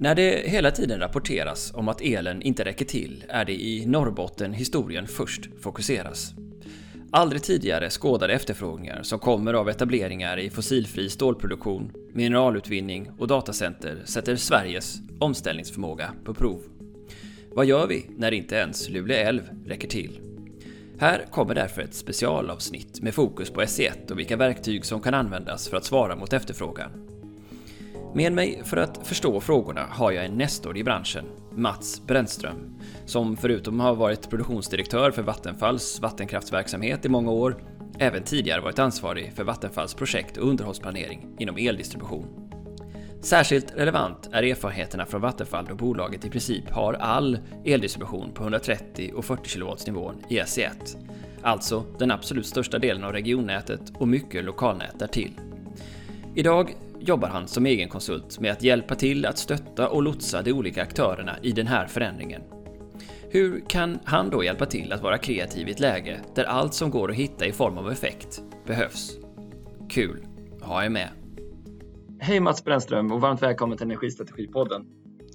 När det hela tiden rapporteras om att elen inte räcker till är det i Norrbotten historien först fokuseras. Aldrig tidigare skådade efterfrågningar som kommer av etableringar i fossilfri stålproduktion, mineralutvinning och datacenter sätter Sveriges omställningsförmåga på prov. Vad gör vi när inte ens Luleå älv räcker till? Här kommer därför ett specialavsnitt med fokus på SE1 och vilka verktyg som kan användas för att svara mot efterfrågan. Med mig för att förstå frågorna har jag en nestor i branschen, Mats Brännström, som förutom att ha varit produktionsdirektör för Vattenfalls vattenkraftsverksamhet i många år, även tidigare varit ansvarig för Vattenfalls projekt och underhållsplanering inom eldistribution. Särskilt relevant är erfarenheterna från Vattenfall då bolaget i princip har all eldistribution på 130 och 40 kW nivån i SE1. Alltså den absolut största delen av regionnätet och mycket lokalnät därtill. Idag jobbar han som egen konsult med att hjälpa till att stötta och lotsa de olika aktörerna i den här förändringen. Hur kan han då hjälpa till att vara kreativ i ett läge där allt som går att hitta i form av effekt behövs? Kul ha er med! Hej Mats Brännström och varmt välkommen till Energistrategipodden.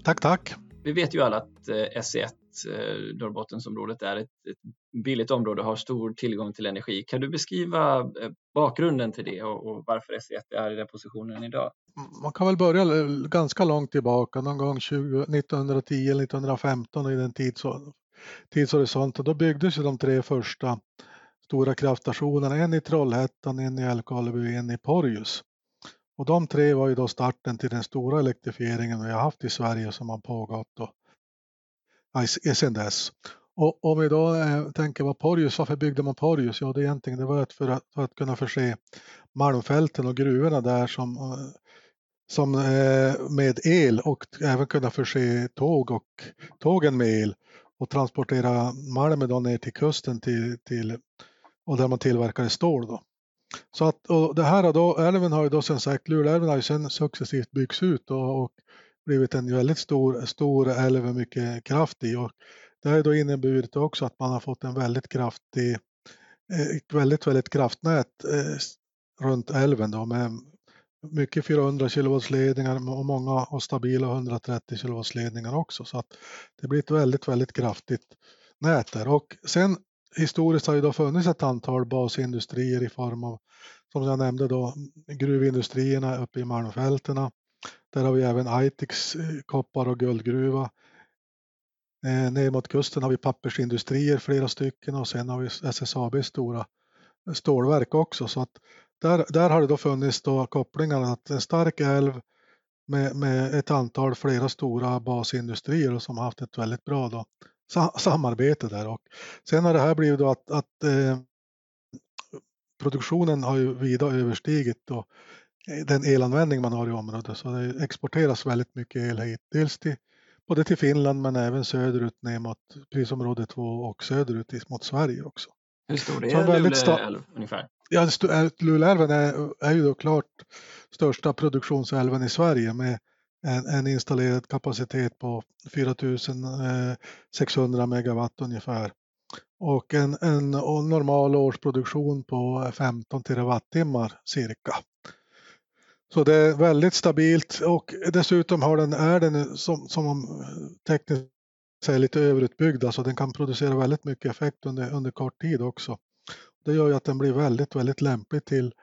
Tack, tack. Vi vet ju alla att SE1, eh, Norrbottensområdet, är ett, ett billigt område och har stor tillgång till energi. Kan du beskriva eh, bakgrunden till det och, och varför SE1 är i den positionen idag? Man kan väl börja ganska långt tillbaka, någon gång 20, 1910 eller 1915 i den tidshorisonten. Då byggdes ju de tre första stora kraftstationerna, en i Trollhättan, en i Älvkarleby och en i Porjus. Och de tre var ju då starten till den stora elektrifieringen vi har haft i Sverige som har pågått då, E sedan dess. Och om vi då eh, tänker på Porjus, varför byggde man Porjus? Ja, det egentligen det var för att, för att kunna förse malmfälten och gruvorna där som, eh, som eh, med el och även kunna förse tåg och tågen med el och transportera malmen då ner till kusten till, till och där man tillverkade stål. Då. Så att, och det här då, älven har ju då som sagt, Luleälven har ju sen successivt byggts ut och, och blivit en väldigt stor, stor älv med mycket kraft i. Och det har då inneburit också att man har fått en väldigt kraftig, eh, ett väldigt, väldigt kraftnät eh, runt älven då med mycket 400 kV-ledningar och många och stabila 130 kV-ledningar också. Så att det blir ett väldigt, väldigt kraftigt nät där. Och sen historiskt har ju då funnits ett antal basindustrier i form av, som jag nämnde då, gruvindustrierna uppe i Malmfälten. Där har vi även Aitiks eh, koppar och guldgruva. Eh, ner mot kusten har vi pappersindustrier, flera stycken och sen har vi SSABs stora eh, stålverk också. Så att där, där har det då funnits då kopplingar att en stark älv med, med ett antal flera stora basindustrier som har haft ett väldigt bra då, samarbete där. Och sen har det här blivit då att, att eh, produktionen har ju vida överstigit då, den elanvändning man har i området. Så det exporteras väldigt mycket el hit. Dels till, både till Finland men även söderut ner mot prisområde 2 och söderut mot Sverige också. Hur stor är Luleälv ungefär? Ja, Luleälven är, är ju då klart största produktionsälven i Sverige med en, en installerad kapacitet på 4600 megawatt ungefär. Och en, en normal årsproduktion på 15 terawattimmar cirka. Så det är väldigt stabilt och dessutom har den, är den som, som tekniskt är lite överutbyggd, alltså den kan producera väldigt mycket effekt under, under kort tid också. Det gör ju att den blir väldigt, väldigt lämplig till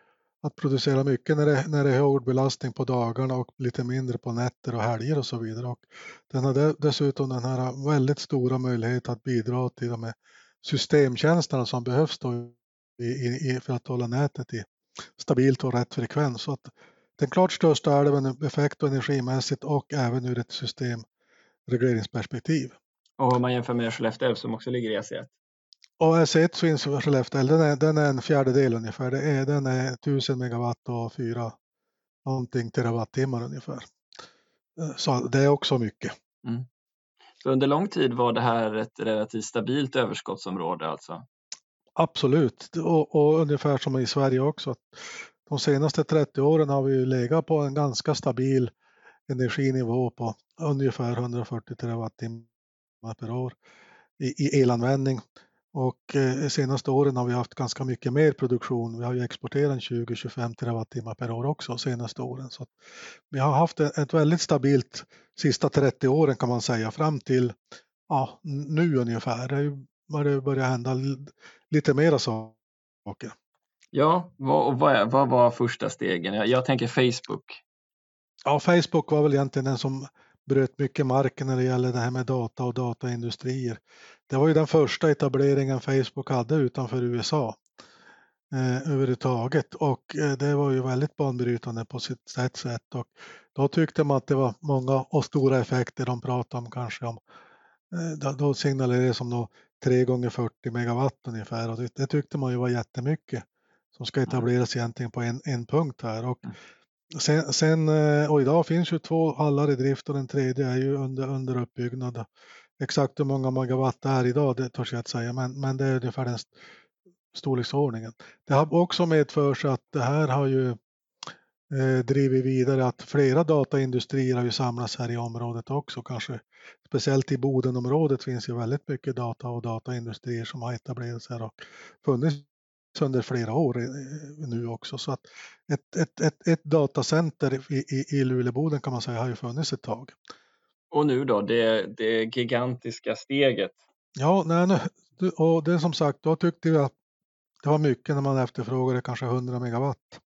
att producera mycket när det, när det är hård belastning på dagarna och lite mindre på nätter och helger och så vidare. Och den har dessutom den här väldigt stora möjlighet att bidra till de här systemtjänsterna som behövs då i, i, för att hålla nätet i stabilt och rätt frekvens. Så att den klart största älven effekt och energimässigt och även ur ett systemregleringsperspektiv. Och om man jämför med Skellefteå som också ligger i AC1? AS1 finns för Skellefteå, den är, den är en fjärdedel ungefär. Det är, den är 1000 megawatt och 4 någonting terawattimmar ungefär. Eh, så det är också mycket. Mm. Så under lång tid var det här ett relativt stabilt överskottsområde alltså? Absolut, och, och ungefär som i Sverige också. De senaste 30 åren har vi legat på en ganska stabil energinivå på ungefär 140 terawattimmar per år i, i elanvändning. Och eh, de senaste åren har vi haft ganska mycket mer produktion. Vi har ju exporterat 20-25 terawattimmar per år också senaste åren. Så vi har haft ett väldigt stabilt sista 30 åren kan man säga fram till ja, nu ungefär. Det börjar hända lite mera saker. Ja, vad, vad, vad var första stegen? Jag, jag tänker Facebook. Ja, Facebook var väl egentligen den som bröt mycket marken när det gäller det här med data och dataindustrier. Det var ju den första etableringen Facebook hade utanför USA eh, överhuvudtaget och eh, det var ju väldigt banbrytande på sitt sätt. Och då tyckte man att det var många och stora effekter de pratade om kanske om. Eh, då signalerades som då 3 gånger 40 megawatt ungefär och det, det, tyckte man ju var jättemycket som ska etableras egentligen på en, en punkt här. Och mm. sen, sen, eh, och idag finns ju två hallar i drift och den tredje är ju under, under uppbyggnad. Exakt hur många megawatt det är idag, det törs jag inte säga, men, men det är ungefär den storleksordningen. Det har också medfört att det här har ju eh, drivit vidare att flera dataindustrier har ju samlats här i området också, kanske speciellt i Bodenområdet finns ju väldigt mycket data och dataindustrier som har etablerats här och funnits under flera år nu också. Så att ett, ett, ett, ett datacenter i, i, i Luleboden kan man säga har ju funnits ett tag. Och nu då, det, det gigantiska steget? Ja, nej, och det som sagt, då tyckte vi att det var mycket när man efterfrågade kanske 100 megawatt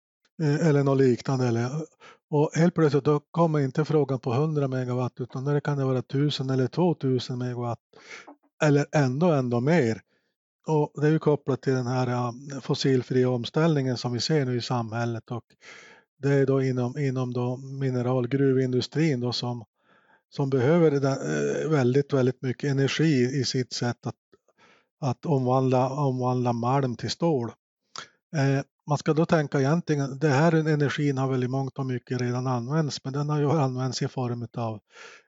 eh, eller något liknande. Eller, och helt plötsligt då kommer inte frågan på 100 megawatt utan det kan det vara 1000 eller 2000 megawatt eller ändå ändå mer. Och det är ju kopplat till den här fossilfria omställningen som vi ser nu i samhället och det är då inom, inom då mineralgruvindustrin då som, som behöver eh, väldigt, väldigt mycket energi i sitt sätt att, att omvandla, omvandla malm till stål. Eh, man ska då tänka egentligen, det här energin har väl i mångt och mycket redan använts, men den har ju använts i form av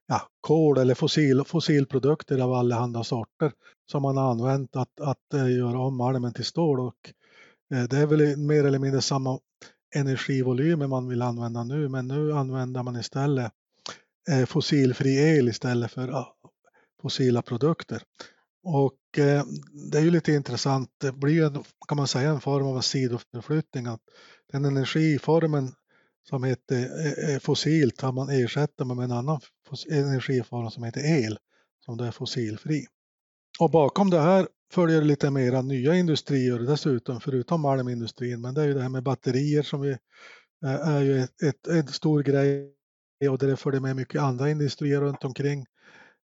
ja, kol eller fossil, fossilprodukter av allehanda sorter som man har använt att, att eh, göra om malmen till stål och eh, det är väl mer eller mindre samma energivolymer man vill använda nu men nu använder man istället eh, fossilfri el istället för ah, fossila produkter. Och eh, det är ju lite intressant, det blir ju kan man säga en form av en sidoförflyttning att den energiformen som heter eh, eh, fossilt har man ersatt med en annan energiform som heter el som då är fossilfri. Och bakom det här följer lite mera nya industrier dessutom, förutom malmindustrin. Men det är ju det här med batterier som vi, är ju ett, ett, en stor grej och det följer med mycket andra industrier runt omkring.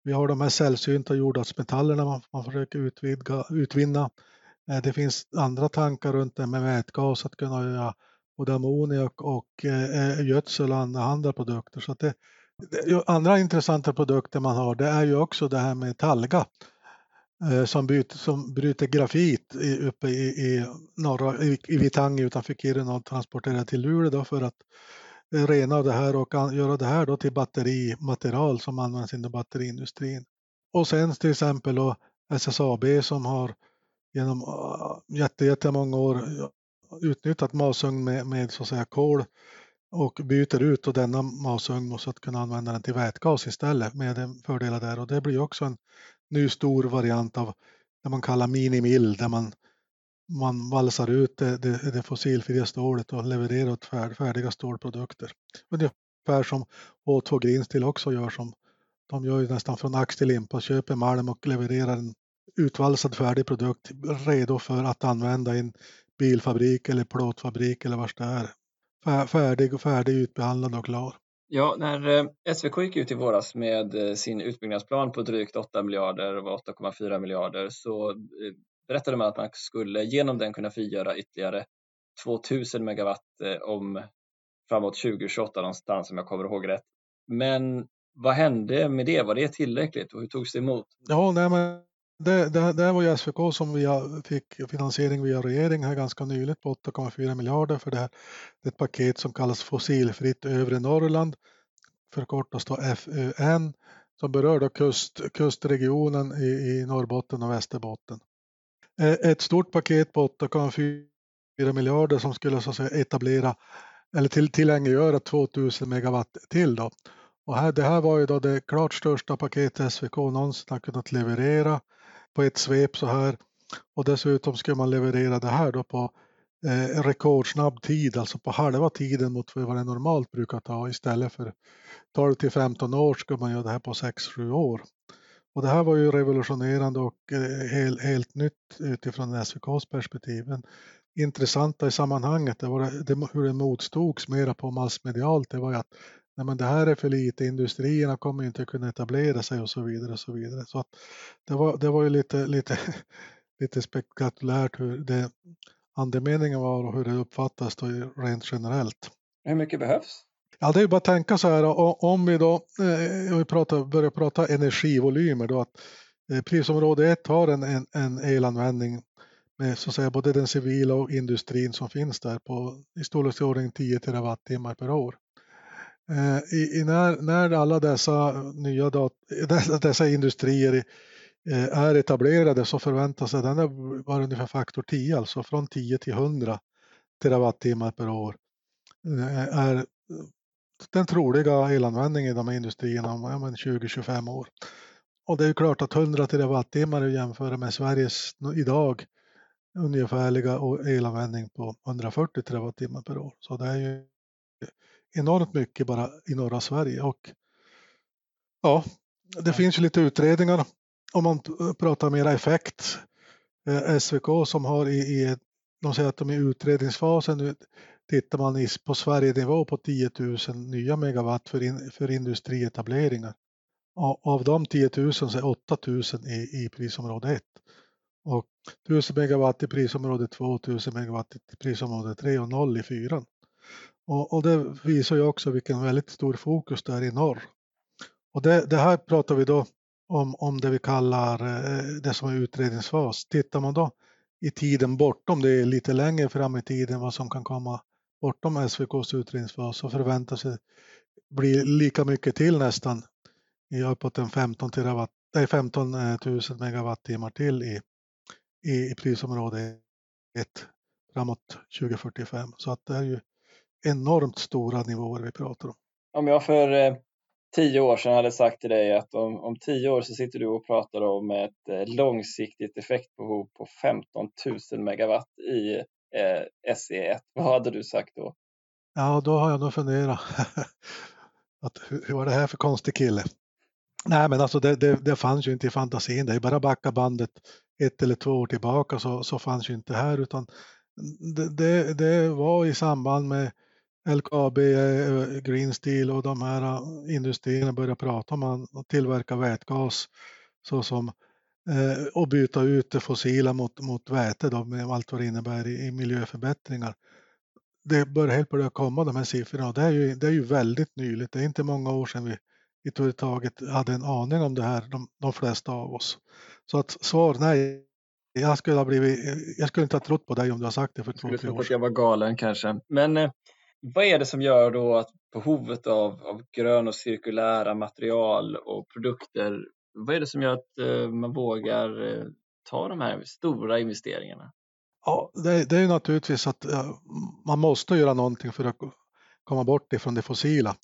Vi har de här sällsynta jordartsmetallerna man, man försöker utvidga, utvinna. Eh, det finns andra tankar runt det med vätgas att kunna göra både ammoniak och eh, eh gödsel och andra produkter. Så det, det, andra intressanta produkter man har det är ju också det här med talga eh, som, byt, som bryter grafit i, uppe i, i norra i, i Vittangi utanför Kiruna och transporterar till Luleå för att rena av det här och göra det här då till batterimaterial som används inom batteriindustrin. Och sen till exempel då SSAB som har genom ah, jättemånga år utnyttjat masugn med, med så att säga kol och byter ut och denna masugn så att kunna använda den till vätgas istället med fördelar där och det blir också en ny stor variant av det man kallar minimill där man, man valsar ut det, det, det fossilfria stålet och levererar åt färd, färdiga stålprodukter. Ungefär som H2 Green också gör som de gör ju nästan från ax till limpa, köper malm och levererar en utvalsad färdig produkt redo för att använda i en bilfabrik eller plåtfabrik eller vad det är. Färdig och färdig utbehandlad och klar. Ja, när eh, SVK gick ut i våras med eh, sin utbyggnadsplan på drygt 8 miljarder och 8,4 miljarder så eh, berättade man att man skulle genom den kunna frigöra ytterligare 2000 megawatt eh, om framåt 2028 någonstans om jag kommer ihåg rätt. Men vad hände med det? Var det tillräckligt och hur togs det emot? Ja, nej, men det, det, det var ju SVK som via, fick finansiering via regeringen här ganska nyligen på 8,4 miljarder för det här. Det är ett paket som kallas Fossilfritt övre Norrland, förkortas då FÖN, som berör då kust, kustregionen i, i Norrbotten och Västerbotten. Eh, ett stort paket på 8,4 miljarder som skulle så att säga etablera eller till, tillgängliggöra 2000 megawatt till då. Och här, det här var ju då det klart största paket SVK någonsin har kunnat leverera på ett svep så här. Och dessutom skulle man leverera det här då på eh, rekordsnabb tid, alltså på halva tiden mot vad det normalt brukar ta. Istället för 12 till 15 år skulle man göra det här på 6-7 år. Och det här var ju revolutionerande och eh, helt, helt nytt utifrån SVKs perspektiv. Men intressanta i sammanhanget, det var det, hur det motstods mera på massmedialt, det var ju att nej men det här är för lite, industrierna kommer inte kunna etablera sig och så vidare. Och så vidare. Så att det, var, det var ju lite, lite, lite spektakulärt hur det andemeningen var och hur det uppfattas då rent generellt. Hur mycket behövs? Ja, det är bara att tänka så här om vi då eh, om vi pratar, börjar prata energivolymer då att eh, prisområde 1 har en, en, en elanvändning med så att säga både den civila och industrin som finns där på i storleksordning 10 terawattimmar per år. Eh, I, i när, när alla dessa nya dat, dessa industrier är etablerade så förväntas den vara ungefär faktor 10, alltså från 10 till 100 terawattimmar per år är den troliga elanvändningen i de här industrierna om ja, 20-25 år. Och det är klart att 100 terawattimmar är jämföra med Sveriges idag ungefärliga elanvändning på 140 terawattimmar per år. Så det är ju enormt mycket bara i norra Sverige och ja, det finns ju lite utredningar om man pratar mera effekt. Eh, SVK som har i, i de säger att de är i utredningsfasen nu tittar man på Sverige-nivå på 10 000 nya megawatt för, in, för industrietableringar. Av de 10 000 så är 8 000 i, i prisområde 1 och 1000 megawatt i prisområde 2, 1000 megawatt i prisområde 3 och 0 i 4. Och, och, det visar ju också vilken väldigt stor fokus det är i norr. Och det, det här pratar vi då om, om det vi kallar eh, det som är utredningsfas. Tittar man då i tiden bortom det, är lite längre fram i tiden vad som kan komma bortom SVKs utredningsfas så förväntar sig bli lika mycket till nästan i uppåt en 15, terawatt, nej, 15 000 eh, megawattimmar till i, i, i prisområde 1 framåt 2045. Så att det är ju enormt stora nivåer vi pratar om. Om jag för eh, tio år sedan hade sagt till dig att om, om tio år så sitter du och pratar om ett eh, långsiktigt effektbehov på 15 000 megawatt i eh, SE1. Vad hade du sagt då? Ja, då har jag nog funderat. att, hur var det här för konstig kille? Nej, men alltså det, det, det fanns ju inte i fantasin. Det är bara backa bandet ett eller två år tillbaka så, så fanns ju inte här utan det, det, det var i samband med LKAB, eh, Green Steel och de här eh, industrierna började prata om att tillverka vätgas så som, och byta ut det fossila mot, mot väte då, med allt vad det innebär i, i miljöförbättringar. Det börjar helt börja komma de här siffrorna och det är, ju, det är ju väldigt nyligt. Det är inte många år sedan vi i taget hade en aning om det här, de, de flesta av oss. Så att svar nej, jag skulle, ha blivit, jag skulle inte ha trott på dig om du har sagt det för två, tre år sedan. att jag var galen kanske. Men eh, vad är det som gör då att behovet av, av grön och cirkulära material och produkter, vad är det som gör att eh, man vågar eh, ta de här stora investeringarna? Ja, det, det är naturligtvis att eh, man måste göra någonting för att komma bort ifrån det fossila.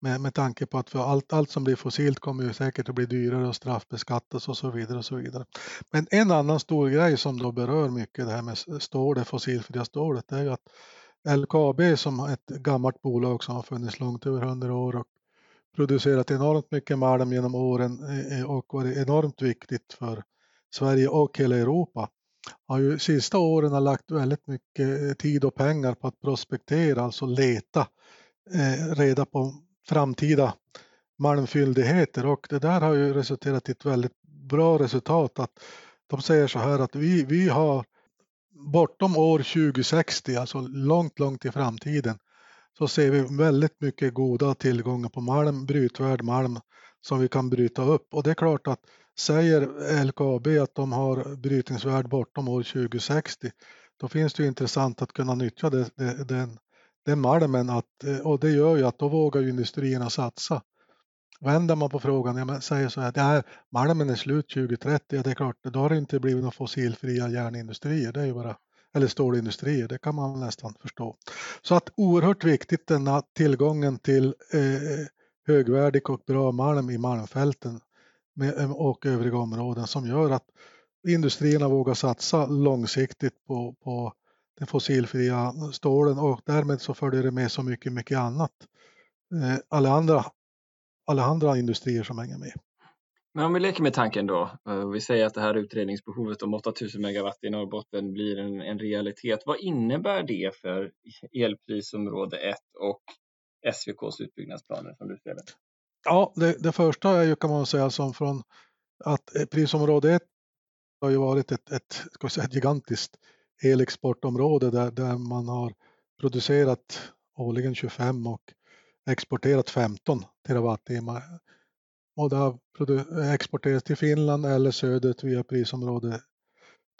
Med, med tanke på att för allt, allt som blir fossilt kommer ju säkert att bli dyrare och straffbeskattas och så vidare. och så vidare. Men en annan stor grej som då berör mycket det här med stål, det fossilfria stålet, det är ju att LKAB som ett gammalt bolag som har funnits långt över 100 år och producerat enormt mycket malm genom åren eh, eh, och varit enormt viktigt för Sverige och hela Europa. Har ju sista åren har lagt väldigt mycket eh, tid och pengar på att prospektera, alltså leta eh, reda på framtida malmfyndigheter. Och det där har ju resulterat i ett väldigt bra resultat att de säger så här att vi, vi har bortom år 2060, alltså långt, långt i framtiden, så ser vi väldigt mycket goda tillgångar på malm, brytvärd malm som vi kan bryta upp. Och det är klart att säger LKAB att de har brytningsvärd bortom år 2060, då finns det ju intressant att kunna nyttja det, det, den, den malmen att, och det gör ju att då vågar ju industrierna satsa. Vänder man på frågan, jag säger så här, här malmen är slut 2030, ja, det är klart, då har det inte blivit några fossilfria järnindustrier, det är ju bara, eller stålindustrier, det kan man nästan förstå. Så att oerhört viktigt denna tillgången till eh, högvärdig och bra malm i malmfälten med, eh, och övriga områden som gör att industrierna vågar satsa långsiktigt på, på den fossilfria stålen och därmed så följer det med så mycket, mycket annat. Eh, alla andra, alla andra industrier som hänger med. Men om vi leker med tanken då, eh, vi säger att det här utredningsbehovet om 8000 megawatt i Norrbotten blir en, en realitet. Vad innebär det för elprisområde 1 och SVKs utbyggnadsplaner som du ser det? Ja, det, det första är ju kan man säga som från att eh, prisområde 1 har ju varit ett, ett, ska säga, ett gigantiskt elexportområde där, där man har producerat årligen 25 och exporterat 15 terawattimmar. Och det har exporterats till Finland eller söderut via prisområde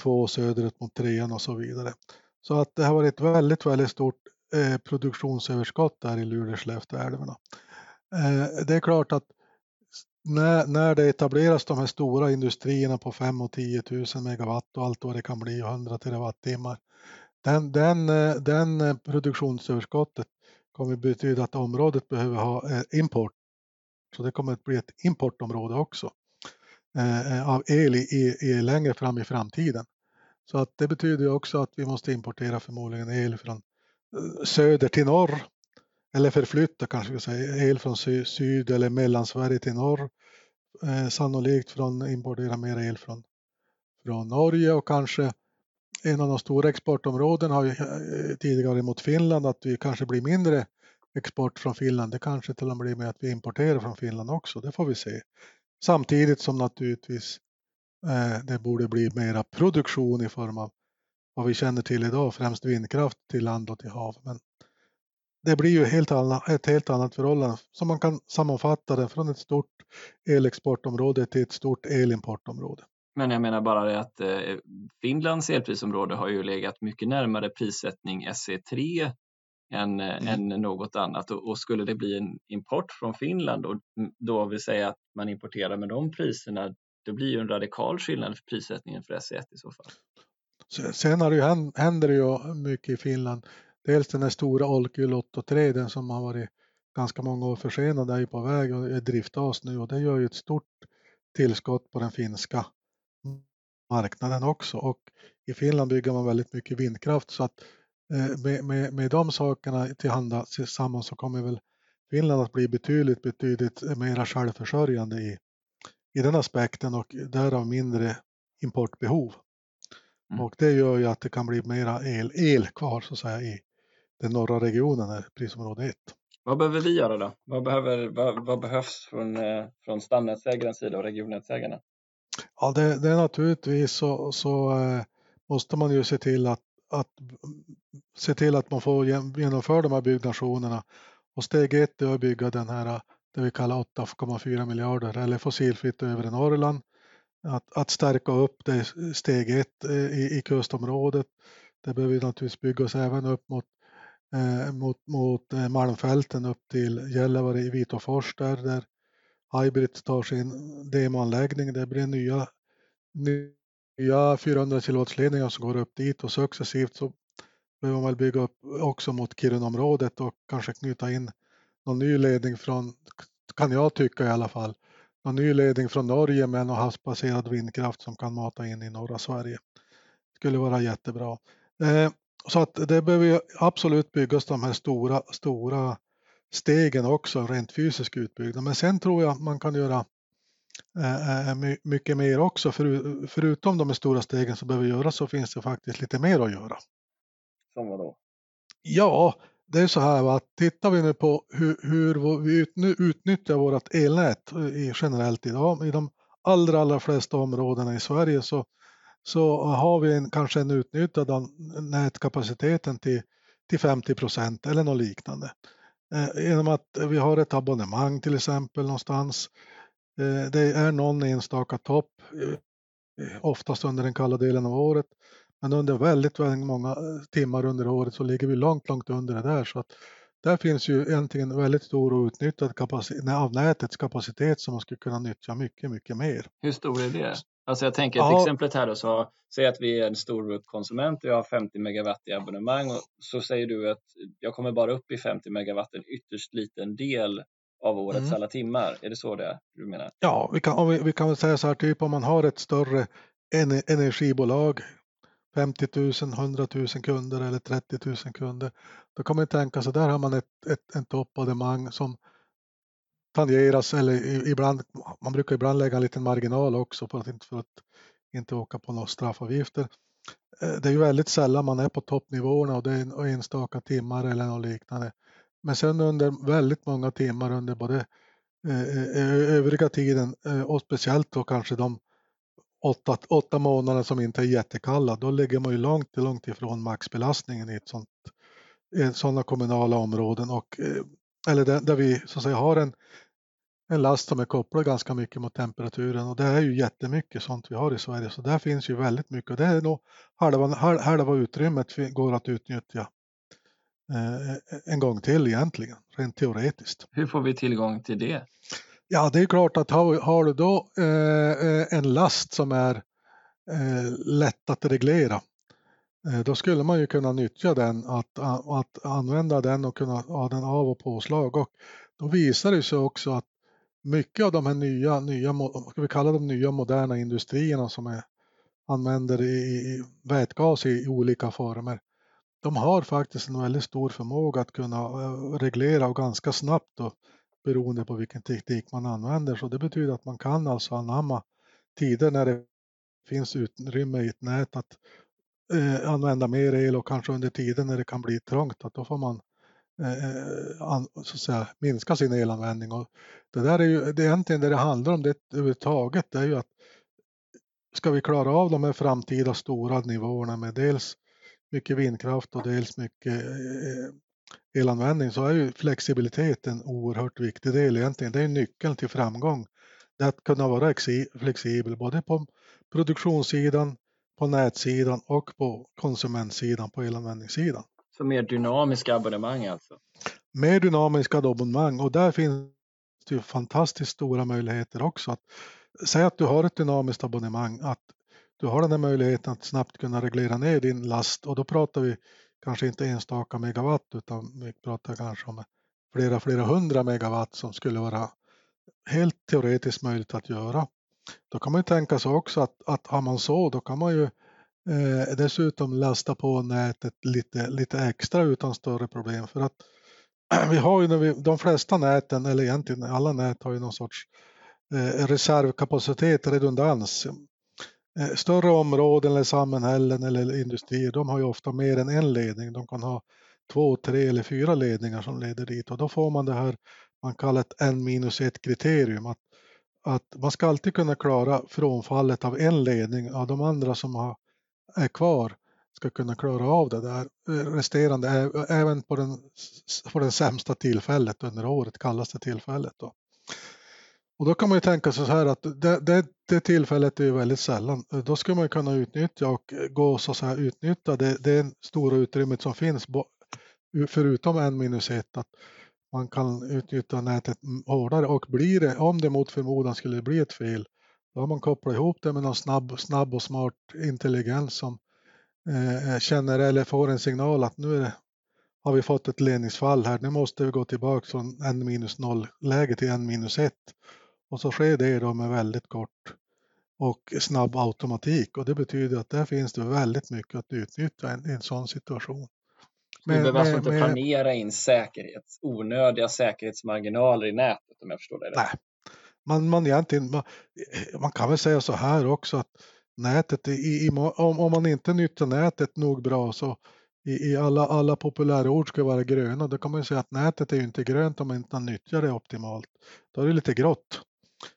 2 söderut mot 3 och så vidare. Så att det har varit ett väldigt, väldigt stort eh, produktionsöverskott där i Luleå-Skellefteälvarna. Eh, det är klart att när, när det etableras de här stora industrierna på 5 och 10 000 megawatt och allt vad det kan bli, 100 terawattimmar. Den, den, eh, den eh, produktionsöverskottet kommer betyda att området behöver ha eh, import. Så det kommer att bli ett importområde också eh, eh, av el i, i, längre fram i framtiden. Så att det betyder också att vi måste importera förmodligen el från eh, söder till norr eller förflytta kanske vi säger, el från sy syd eller mellansverige till norr. Eh, sannolikt från importera mer el från, från Norge och kanske en av de stora exportområdena har ju tidigare mot Finland att vi kanske blir mindre export från Finland. Det kanske till och med blir med att vi importerar från Finland också, det får vi se. Samtidigt som naturligtvis eh, det borde bli mera produktion i form av vad vi känner till idag, främst vindkraft till land och till hav. Men det blir ju helt annat, ett helt annat förhållande som man kan sammanfatta det från ett stort elexportområde till ett stort elimportområde. Men jag menar bara det att eh, Finlands elprisområde har ju legat mycket närmare prissättning SE3 än, mm. än något annat och, och, skulle det bli en import från Finland och då vill säga att man importerar med de priserna, det blir ju en radikal skillnad för prissättningen för SE1 i så fall. Sen har det ju, händer det ju mycket i Finland dels den här stora Olkiluoto 3 den som har varit ganska många år försenad är ju på väg och är driftas nu och det gör ju ett stort tillskott på den finska marknaden också och i Finland bygger man väldigt mycket vindkraft så att med, med, med de sakerna tillhanda tillsammans så kommer väl Finland att bli betydligt, betydligt mera självförsörjande i, i den aspekten och därav mindre importbehov. Mm. Och det gör ju att det kan bli mera el, el kvar så att säga i, den norra regionen är prisområde 1. Vad behöver vi göra då? Vad, behöver, vad, vad behövs från, eh, från stamnätsägarens sida och regionnätsägarna? Ja, det, det är naturligtvis så, så eh, måste man ju se till att, att se till att man får genomföra de här byggnationerna. Och steg ett är att bygga den här det vi kallar 8,4 miljarder eller fossilfritt övre Norrland. Att, att stärka upp det steg ett eh, i, i kustområdet. Det behöver naturligtvis byggas även upp mot eh, mot, mot eh, Malmfälten upp till Gällivare i Vitåfors där, där Hybrid tar sin demoanläggning. Det blir nya, nya Nya 400-kilovoltsledningar som går upp dit och successivt så behöver man bygga upp också mot Kirunaområdet och kanske knyta in någon ny ledning från, kan jag tycka i alla fall, någon ny ledning från Norge med någon havsbaserad vindkraft som kan mata in i norra Sverige. Det skulle vara jättebra. Eh, så att det behöver absolut byggas de här stora, stora stegen också, rent fysisk utbyggnad. Men sen tror jag man kan göra eh, eh mycket mer också. För, förutom de stora stegen som behöver göras så finns det faktiskt lite mer att göra. Som vad då? Ja, det är så här att tittar vi nu på hur, hur vi utnyttjar vårt elnät generellt idag i de allra, allra flesta områdena i Sverige så så har vi en, kanske en utnyttjad nätkapaciteten till, till 50 procent eller något liknande. Eh, genom att vi har ett abonnemang till exempel någonstans. Eh, det är någon enstaka topp, eh, oftast under den kalla delen av året. Men under väldigt, väldigt många timmar under året så ligger vi långt, långt under det där. Så att där finns ju egentligen väldigt stor outnyttjad kapacitet, av nätets kapacitet som man skulle kunna nyttja mycket, mycket mer. Hur stor är det? Alltså jag tänker ja. exemplet här då, så säg att vi är en stor konsument och jag har 50 megawatt i abonnemang och så säger du att jag kommer bara upp i 50 megawatt, en ytterst liten del av årets mm. alla timmar. Är det så det du menar? Ja, vi kan, vi, vi kan väl säga så här, typ om man har ett större energibolag 50 000, 100 000 kunder eller 30 000 kunder. Då kan man tänka sig, där har man ett, ett, en toppabonnemang som tangeras eller ibland, man brukar ibland lägga en liten marginal också för att inte, för att inte åka på några straffavgifter. Eh, det är ju väldigt sällan man är på toppnivåerna och det är enstaka timmar eller något liknande. Men sen under väldigt många timmar under både eh, eh, eh, övriga tiden och speciellt då kanske de åtta, åtta månader som inte är jättekalla, då ligger man ju långt, långt ifrån maxbelastningen i ett sånt, i sådana kommunala områden och eller där, där, vi så att säga har en, en last som är kopplad ganska mycket mot temperaturen och det är ju jättemycket sånt vi har i Sverige så där finns ju väldigt mycket och det är nog halva, halva utrymmet går att utnyttja en gång till egentligen, rent teoretiskt. Hur får vi tillgång till det? Ja, det är klart att har, har du då eh, en last som är eh, lätt att reglera Eh, då skulle man ju kunna nyttja den, att, att använda den och kunna ha den av och påslag. Och då visar det sig också att mycket av de här nya, nya ska vi kalla dem nya moderna industrierna som är, använder i, i vätgas i, i, olika former, de har faktiskt en väldigt stor förmåga att kunna eh, reglera och ganska snabbt då, beroende på vilken teknik man använder. Så det betyder att man kan alltså anamma tider när det finns utrymme i ett nät att eh, använda mer el och kanske under tiden när det kan bli trångt att då får man eh, eh an, så att säga, minska sin elanvändning. Och det där är ju det är egentligen det det handlar om det överhuvudtaget. Det är ju att ska vi klara av de här framtida stora nivåerna med dels mycket vindkraft och dels mycket eh, elanvändning så är ju flexibilitet en oerhört viktig del egentligen. Det är nyckeln till framgång. Det att kunna vara flexibel både på produktionssidan, på nätsidan och på konsumentsidan, på elanvändningssidan. Så mer dynamiska abonnemang alltså? Mer dynamiska abonnemang och där finns det ju fantastiskt stora möjligheter också. Att, säg att du har ett dynamiskt abonnemang, att du har den här möjligheten att snabbt kunna reglera ner din last och då pratar vi kanske inte enstaka megawatt utan vi pratar kanske om flera, flera hundra megawatt som skulle vara helt teoretiskt möjligt att göra. Då kan man ju tänka sig också att, att har man så, då kan man ju eh, dessutom lasta på nätet lite, lite extra utan större problem. För att vi har ju när vi, de flesta näten, eller egentligen alla nät har ju någon sorts eh, reservkapacitet, redundans. Eh, större områden eller samhällen eller industrier, de har ju ofta mer än en ledning. De kan ha två, tre eller fyra ledningar som leder dit och då får man det här man kallar ett n minus 1 kriterium. Att att man ska alltid kunna klara frånfallet av en ledning av de andra som har, är kvar ska kunna klara av det där eh, resterande även på den, på den sämsta tillfället under året, kallaste tillfället. Då. Och då kan man ju tänka sig så här att det, det, det tillfället är ju väldigt sällan. Då ska man kunna utnyttja och eh, gå så, att säga, utnyttja det, det stora utrymmet som finns förutom en minus ett. Att man kan utnyttja nätet hårdare och blir det, om det mot förmodan skulle bli ett fel, då har man kopplat ihop det med någon snabb, snabb och smart intelligens som eh, eh känner eller får en signal att nu det, har vi fått ett ledningsfall här, nu måste vi gå tillbaka från n minus 0 läge till n minus 1 och så sker det då med väldigt kort och snabb automatik och det betyder att där finns det väldigt mycket att utnyttja i en, en sån situation. Men, du behöver alltså inte med, planera in säkerhets, onödiga säkerhetsmarginaler i nätet om jag förstår det Nej, man, man, egentligen, man, man kan väl säga så här också att nätet, i, i, om, om man inte nyttjar nätet nog bra så i, i alla, alla populära ord ska vara gröna. Då kan man säga att nätet är ju inte grönt om man inte nyttjar det optimalt. Då är det lite grått.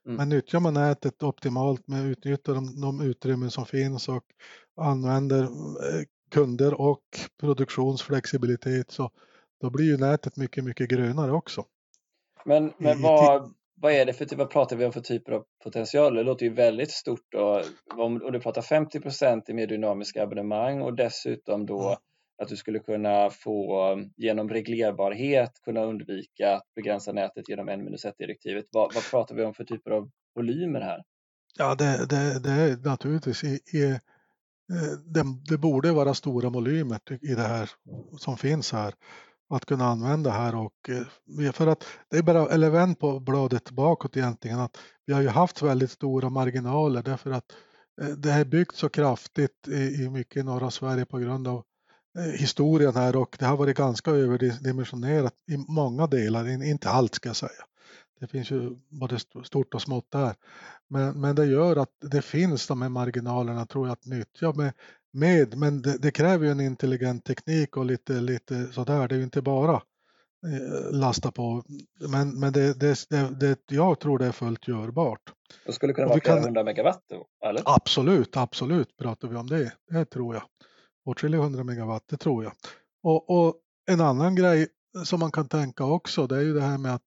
Mm. Men nyttjar man nätet optimalt med utnyttjar de, de utrymmen som finns och använder eh, kunder och produktionsflexibilitet så då blir ju nätet mycket, mycket grönare också. Men, men vad, vad är det för vad pratar vi om för typer av potential? Det låter ju väldigt stort och om, om du pratar 50 procent i mer dynamiska abonnemang och dessutom då mm att du skulle kunna få um, genom reglerbarhet kunna undvika att begränsa nätet genom en minus ett direktivet. Vad, vad pratar vi om för typer av volymer här? Ja, det, det, det är naturligtvis i, i eh, det, det, borde vara stora volymer i det här som finns här att kunna använda här och eh, för att det är bara, eller vänd på bladet bakåt egentligen att vi har ju haft väldigt stora marginaler därför att eh, det är byggt så kraftigt i, i mycket i norra Sverige på grund av historien här och det har varit ganska överdimensionerat i många delar, inte allt ska jag säga. Det finns ju både stort och smått där. Men, men det gör att det finns de här marginalerna tror jag att nyttja med, med men det, det, kräver ju en intelligent teknik och lite, lite sådär. Det är ju inte bara eh, lasta på. Men, men det, det, det, jag tror det är fullt görbart. Det skulle kunna vara flera hundra megawatt? Eller? Absolut, absolut pratar vi om det. Det tror jag. Åtskilliga hundra megawatt, det tror jag. Och, och en annan grej som man kan tänka också, det är ju det här med att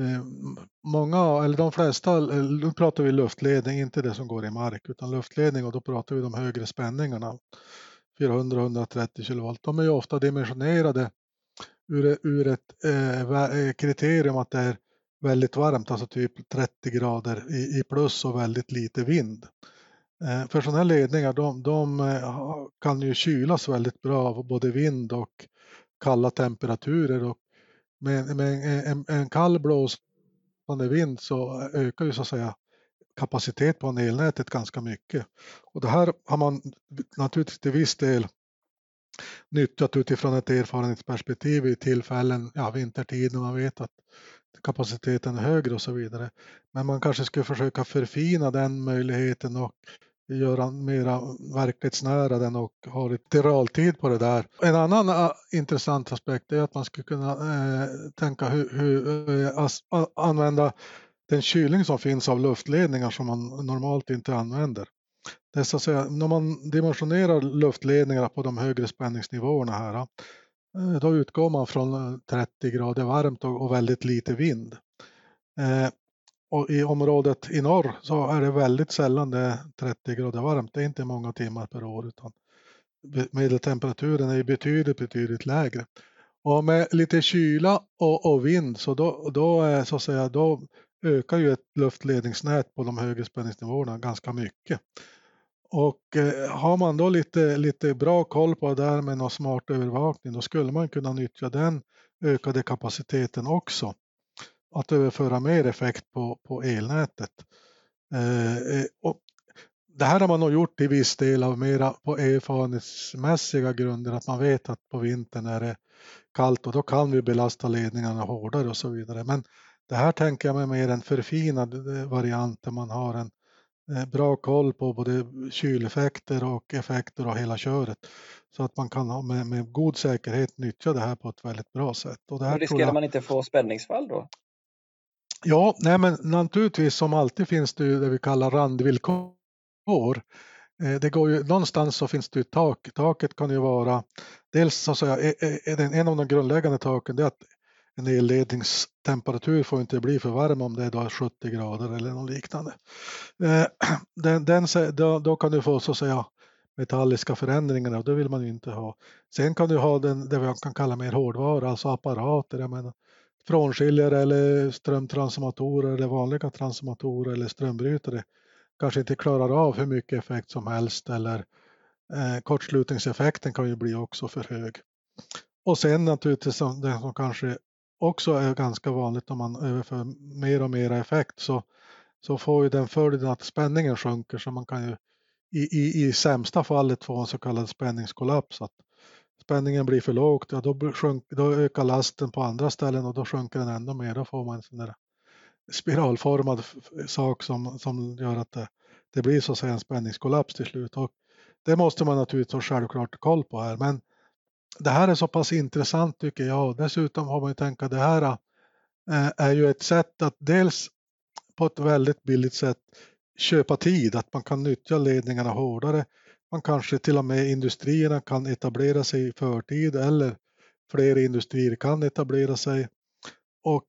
Eh, många, eller de flesta, eh, nu pratar vi luftledning, inte det som går i mark, utan luftledning och då pratar vi de högre spänningarna. 400-130 kilovolt. De är ju ofta dimensionerade ur, ur ett eh, eh kriterium att det är väldigt varmt, alltså typ 30 grader i, i plus och väldigt lite vind. Eh, för sådana här ledningar de, de eh, kan ju kylas väldigt bra av både vind och kalla temperaturer och med, med en, en kall blåsande vind så eh, ökar ju så att säga kapacitet på elnätet ganska mycket. Och det här har man naturligtvis till viss del nyttjat utifrån ett erfarenhetsperspektiv i tillfällen, ja vintertid när man vet att kapaciteten är högre och så vidare. Men man kanske skulle försöka förfina den möjligheten och göra mera verklighetsnära den och ha lite realtid på det där. En annan uh, intressant aspekt är att man skulle kunna uh, tänka hur, hur uh, eh, använda den kylning som finns av luftledningar som man normalt inte använder. Det är så att säga, när man dimensionerar luftledningarna på de högre spänningsnivåerna här, eh, då utgår man från 30 grader varmt och väldigt lite vind. Och i området i norr så är det väldigt sällan det är 30 grader varmt. Det är inte många timmar per år utan medeltemperaturen är betydligt, betydligt lägre. Och med lite kyla och, och vind så då, då, är, så att säga, då ökar ju ett luftledningsnät på de högre spänningsnivåerna ganska mycket. Och eh, har man då lite, lite bra koll på det där med någon smart övervakning då skulle man kunna nyttja den ökade kapaciteten också att överföra mer effekt på, på elnätet. Eh, eh, och det här har man nog gjort i viss del av mera på erfarenhetsmässiga grunder att man vet att på vintern är det kallt och då kan vi belasta ledningarna hårdare och så vidare. Men det här tänker jag mig mer en förfinad eh, variant där man har en eh, bra koll på både kyleffekter och effekter och hela köret. Så att man kan med, med god säkerhet nyttja det här på ett väldigt bra sätt. Och det här riskerar jag... man inte få spänningsfall då? Ja, nej men naturligtvis som alltid finns det ju det vi kallar randvillkor. Eh, det går ju, någonstans så finns det ju tak. Taket kan ju vara dels så att säga, en av de grundläggande taken är att en elledningstemperatur får inte bli för varm om det är då 70 grader eller något liknande. Eh, den, den, då, då kan du få så att säga metalliska förändringar och det vill man ju inte ha. Sen kan du ha den, det vi kan kalla mer hårdvara, alltså apparater. Jag menar, frånskiljare eller strömtransformatorer eller vanliga transformatorer eller strömbrytare kanske inte klarar av hur mycket effekt som helst eller eh, kortslutningseffekten kan ju bli också för hög. Och sen naturligtvis det som kanske också är ganska vanligt om man överför mer och mer effekt så, så får ju den följden att spänningen sjunker så man kan ju i, i, i sämsta fallet få en så kallad spänningskollaps. Att spänningen blir för lågt, ja, då, sjunk, då ökar lasten på andra ställen och då sjunker den ännu mer. Då får man en sån där spiralformad sak som, som gör att det, det blir så att säga en spänningskollaps till slut. Och det måste man naturligtvis ha självklart koll på här. Men det här är så pass intressant tycker jag. Dessutom har man ju tänkt att det här eh, är ju ett sätt att dels på ett väldigt billigt sätt köpa tid, att man kan nyttja ledningarna hårdare man kanske till och med industrierna kan etablera sig i förtid eller fler industrier kan etablera sig. Och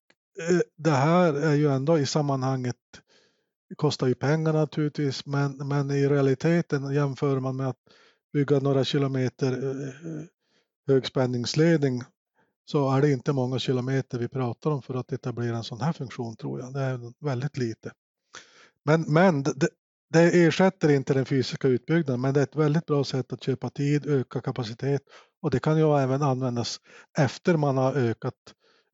eh, det här är ju ändå i sammanhanget det kostar ju pengar naturligtvis men, men i realiteten jämför man med att bygga några kilometer eh, eh, högspänningsledning så är det inte många kilometer vi pratar om för att etablera en sån här funktion tror jag. Det är väldigt lite. Men, men det, det ersätter inte den fysiska utbyggnaden men det är ett väldigt bra sätt att köpa tid, öka kapacitet och det kan ju även användas efter man har ökat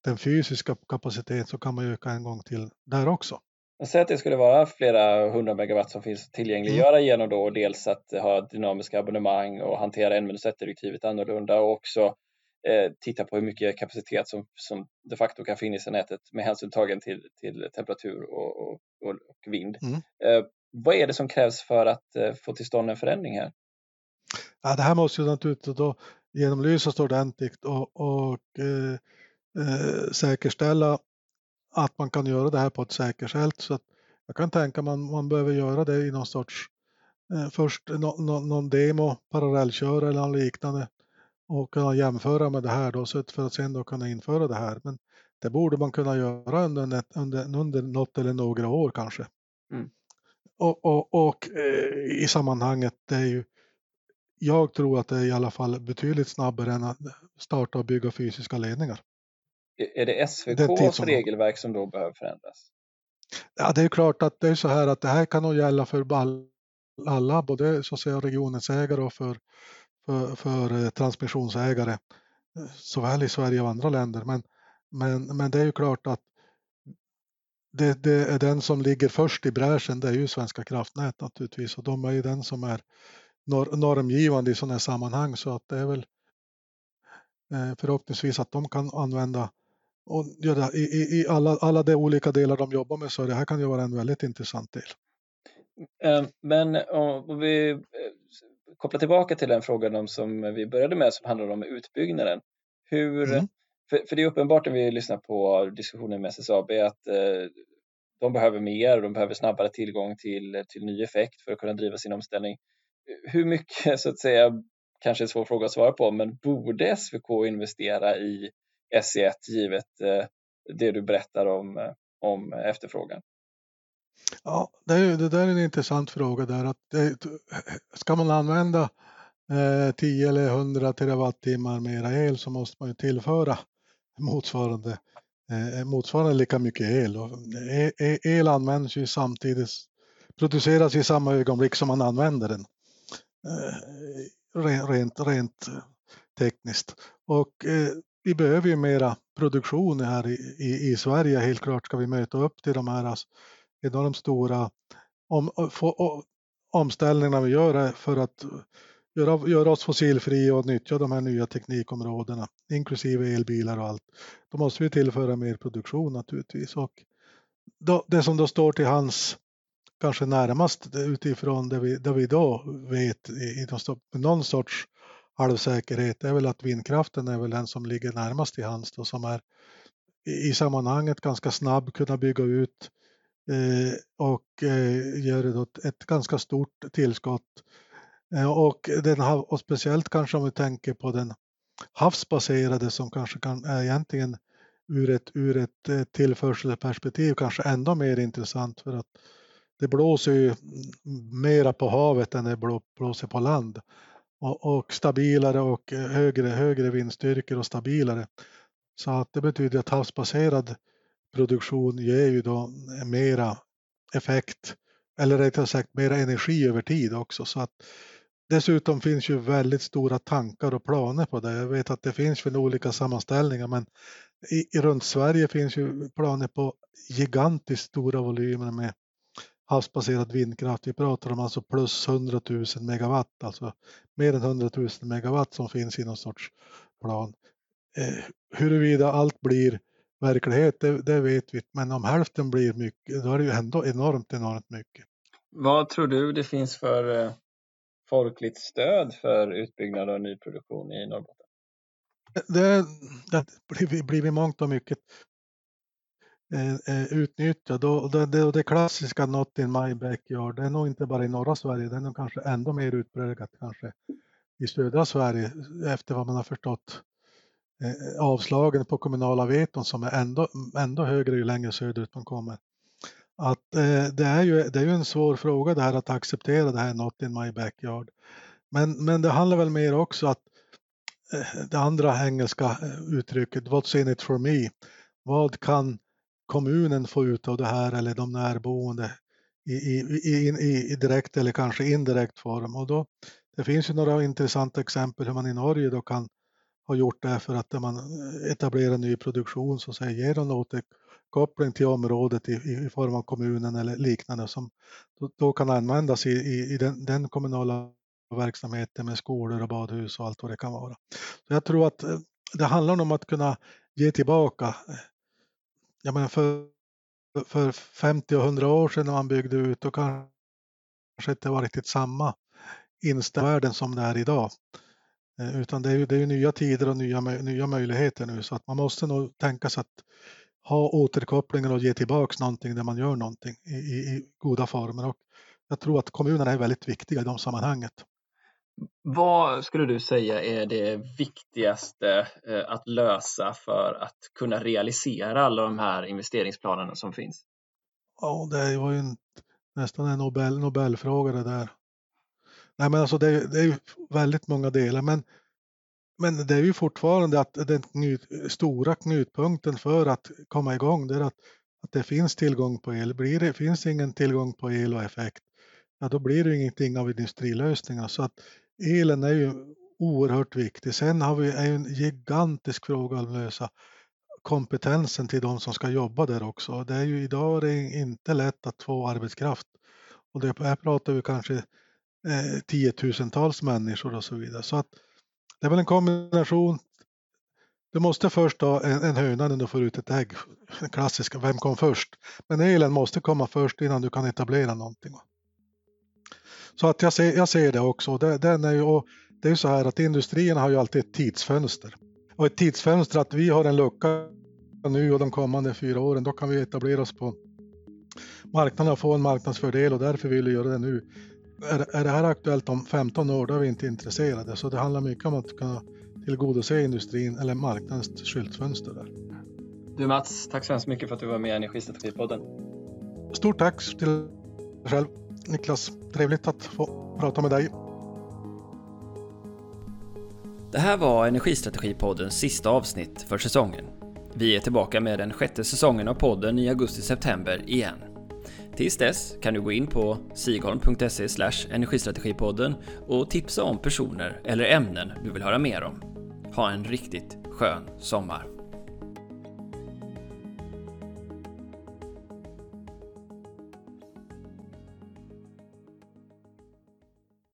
den fysiska kapaciteten så kan man öka en gång till där också. Säg att det skulle vara flera hundra megawatt som finns tillgängliggöra mm. genom då dels att ha dynamiska abonnemang och hantera en minus direktivet annorlunda och också eh, titta på hur mycket kapacitet som, som de facto kan finnas i nätet med hänsyn tagen till, till temperatur och, och, och vind. Mm. Eh, vad är det som krävs för att eh, få till stånd en förändring här? Ja, det här måste ju naturligtvis då genomlysas ordentligt och, och eh, eh, säkerställa att man kan göra det här på ett säkert sätt. Så att jag kan tänka mig att man behöver göra det i någon sorts, eh, först no, no, någon demo, parallellköra eller något liknande och kunna jämföra med det här då så för att sen då kunna införa det här. Men det borde man kunna göra under, under, under något eller några år kanske. Mm. Och, och, och eh, i sammanhanget, det är ju, jag tror att det är i alla fall betydligt snabbare än att starta och bygga fysiska ledningar. Är det SVKs regelverk som då behöver förändras? Ja, det är klart att det är så här att det här kan nog gälla för alla, både så att säga regionens ägare och för, för, för eh, transmissionsägare, eh, såväl i Sverige och andra länder. Men, men, men det är ju klart att det, det, är den som ligger först i bräschen, det är ju Svenska kraftnät naturligtvis och de är ju den som är normgivande i sådana här sammanhang så att det är väl eh, förhoppningsvis att de kan använda och göra i, i, i alla, alla de olika delar de jobbar med så det här kan ju vara en väldigt intressant del. Eh, men om vi eh, kopplar tillbaka till den frågan som vi började med som handlar om utbyggnaden. Hur, mm för, för, det är uppenbart när vi lyssnar på diskussionen med SSAB att eh, de behöver mer och de behöver snabbare tillgång till, till ny effekt för att kunna driva sin omställning. Hur mycket, så att säga, kanske är en svår fråga att svara på, men borde SVK investera i SE1 givet eh, det du berättar om, eh, om efterfrågan? Ja, det, är, det där är en intressant fråga där. Att det, ska man använda eh, 10 eller 100 terawattimmar mera el så måste man ju tillföra motsvarande, eh, motsvarande lika mycket el. Och el, el används ju samtidigt, produceras i samma ögonblick som man använder den. Eh, rent, rent eh, tekniskt. Och eh, vi behöver ju mera produktion här i, i, i, Sverige helt klart ska vi möta upp till de här alltså, enormt stora om, få, omställningarna vi gör för att göra, göra oss fossilfria och nyttja de här nya teknikområdena, inklusive elbilar och allt. Då måste vi tillföra mer produktion naturligtvis. Och då, det som då står till hans kanske närmast utifrån det vi, det vi då vet i, i någon sorts halvsäkerhet är väl att vindkraften är väl den som ligger närmast till hands då som är i sammanhanget ganska snabb, kunna bygga ut eh, och eh, gör ett, ett ganska stort tillskott. Eh, och, den, och speciellt kanske om vi tänker på den havsbaserade som kanske kan, är egentligen ur ett, ur ett eh, tillförselperspektiv kanske ändå mer intressant för att det blåser ju mera på havet än det blåser på land och, och stabilare och eh, högre, högre vindstyrkor och stabilare. Så att det betyder att havsbaserad produktion ger ju då mera effekt eller rättare sagt mera energi över tid också. Så att dessutom finns ju väldigt stora tankar och planer på det. Jag vet att det finns väl olika sammanställningar men i, runt Sverige finns ju planer på gigantiskt stora volymer med havsbaserad vindkraft. Vi pratar om alltså plus 100 000 megawatt, alltså mer än 100 000 megawatt som finns i någon sorts plan. Eh, huruvida allt blir verklighet, det, det, vet vi men om hälften blir mycket, då är det ju ändå enormt, enormt mycket. Vad tror du det finns för eh, folkligt stöd för utbyggnad av nyproduktion i Norrbotten? Det, det blir, i mångt och mycket eh, eh, utnyttjad och det, det, det klassiska Not in my backyard, det är nog inte bara i norra Sverige, det är nog kanske ändå mer utpräglat kanske i södra Sverige efter vad man har förstått eh, avslagen på kommunala veton som är ändå, ändå högre ju längre söderut man kommer. Att eh, det, är ju, det är ju en svår fråga det här att acceptera det här Not in my backyard. Men, men det handlar väl mer också att eh, det andra engelska eh, uttrycket What's in it for me? Vad kan kommunen få ut av det här eller de närboende i, i, i, i direkt eller kanske indirekt form. Och då, det finns ju några intressanta exempel hur man i Norge då kan ha gjort det för att när man eh, etablerar ny produktion så säger ger en koppling till området i, i, form av kommunen eller liknande som då, då kan användas i, i, i den, den, kommunala verksamheten med skolor och badhus och allt vad det kan vara. Så jag tror att eh, det handlar om att kunna ge tillbaka. Eh, jag menar för, för 50 och 100 år sedan när man byggde ut då kanske inte var riktigt samma inställning som det är idag. Eh, utan det är ju, det är ju nya tider och nya, nya möjligheter nu så att man måste nog tänka sig att ha återkopplingar och ge tillbaks någonting där man gör någonting i, i, i goda former. Och jag tror att kommunerna är väldigt viktiga i de sammanhanget. Vad skulle du säga är det viktigaste eh, att lösa för att kunna realisera alla de här investeringsplanerna som finns? Ja, det var ju en, nästan en Nobel, Nobelfråga det där. Nej, men alltså det, det är väldigt många delar, men, men det är ju fortfarande att den knut, stora knutpunkten för att komma igång det är att, att det finns tillgång på el. Blir det, finns ingen tillgång på el och effekt, ja, då blir det ingenting av industrilösningar. Så att elen är ju oerhört viktig. Sen har vi en gigantisk fråga att lösa kompetensen till de som ska jobba där också. Det är ju idag är det inte lätt att få arbetskraft och det här pratar vi kanske eh, tiotusentals människor och så vidare. Så att det är väl en kombination. Du måste först ha en, en höna när du får ut ett ägg. Den klassiska, vem kom först? Men elen måste komma först innan du kan etablera någonting. Så att jag ser, jag ser det också. Det, den är ju, och det är så här att industrierna har ju alltid ett tidsfönster. Och ett tidsfönster att vi har en lucka nu och de kommande fyra åren, då kan vi etablera oss på marknaden och få en marknadsfördel och därför vill vi göra det nu är, är det här aktuellt om 15 år, då är vi inte intresserade. Så det handlar mycket om att kunna tillgodose industrin eller marknadens skyltfönster där. Du Mats, tack så hemskt mycket för att du var med i Energistrategipodden. Stort tack till dig själv Niklas. Trevligt att få prata med dig. Det här var Energistrategipoddens sista avsnitt för säsongen. Vi är tillbaka med den sjätte säsongen av podden i augusti-september igen. Tills dess kan du gå in på sigholm.se energistrategipodden och tipsa om personer eller ämnen du vill höra mer om. Ha en riktigt skön sommar!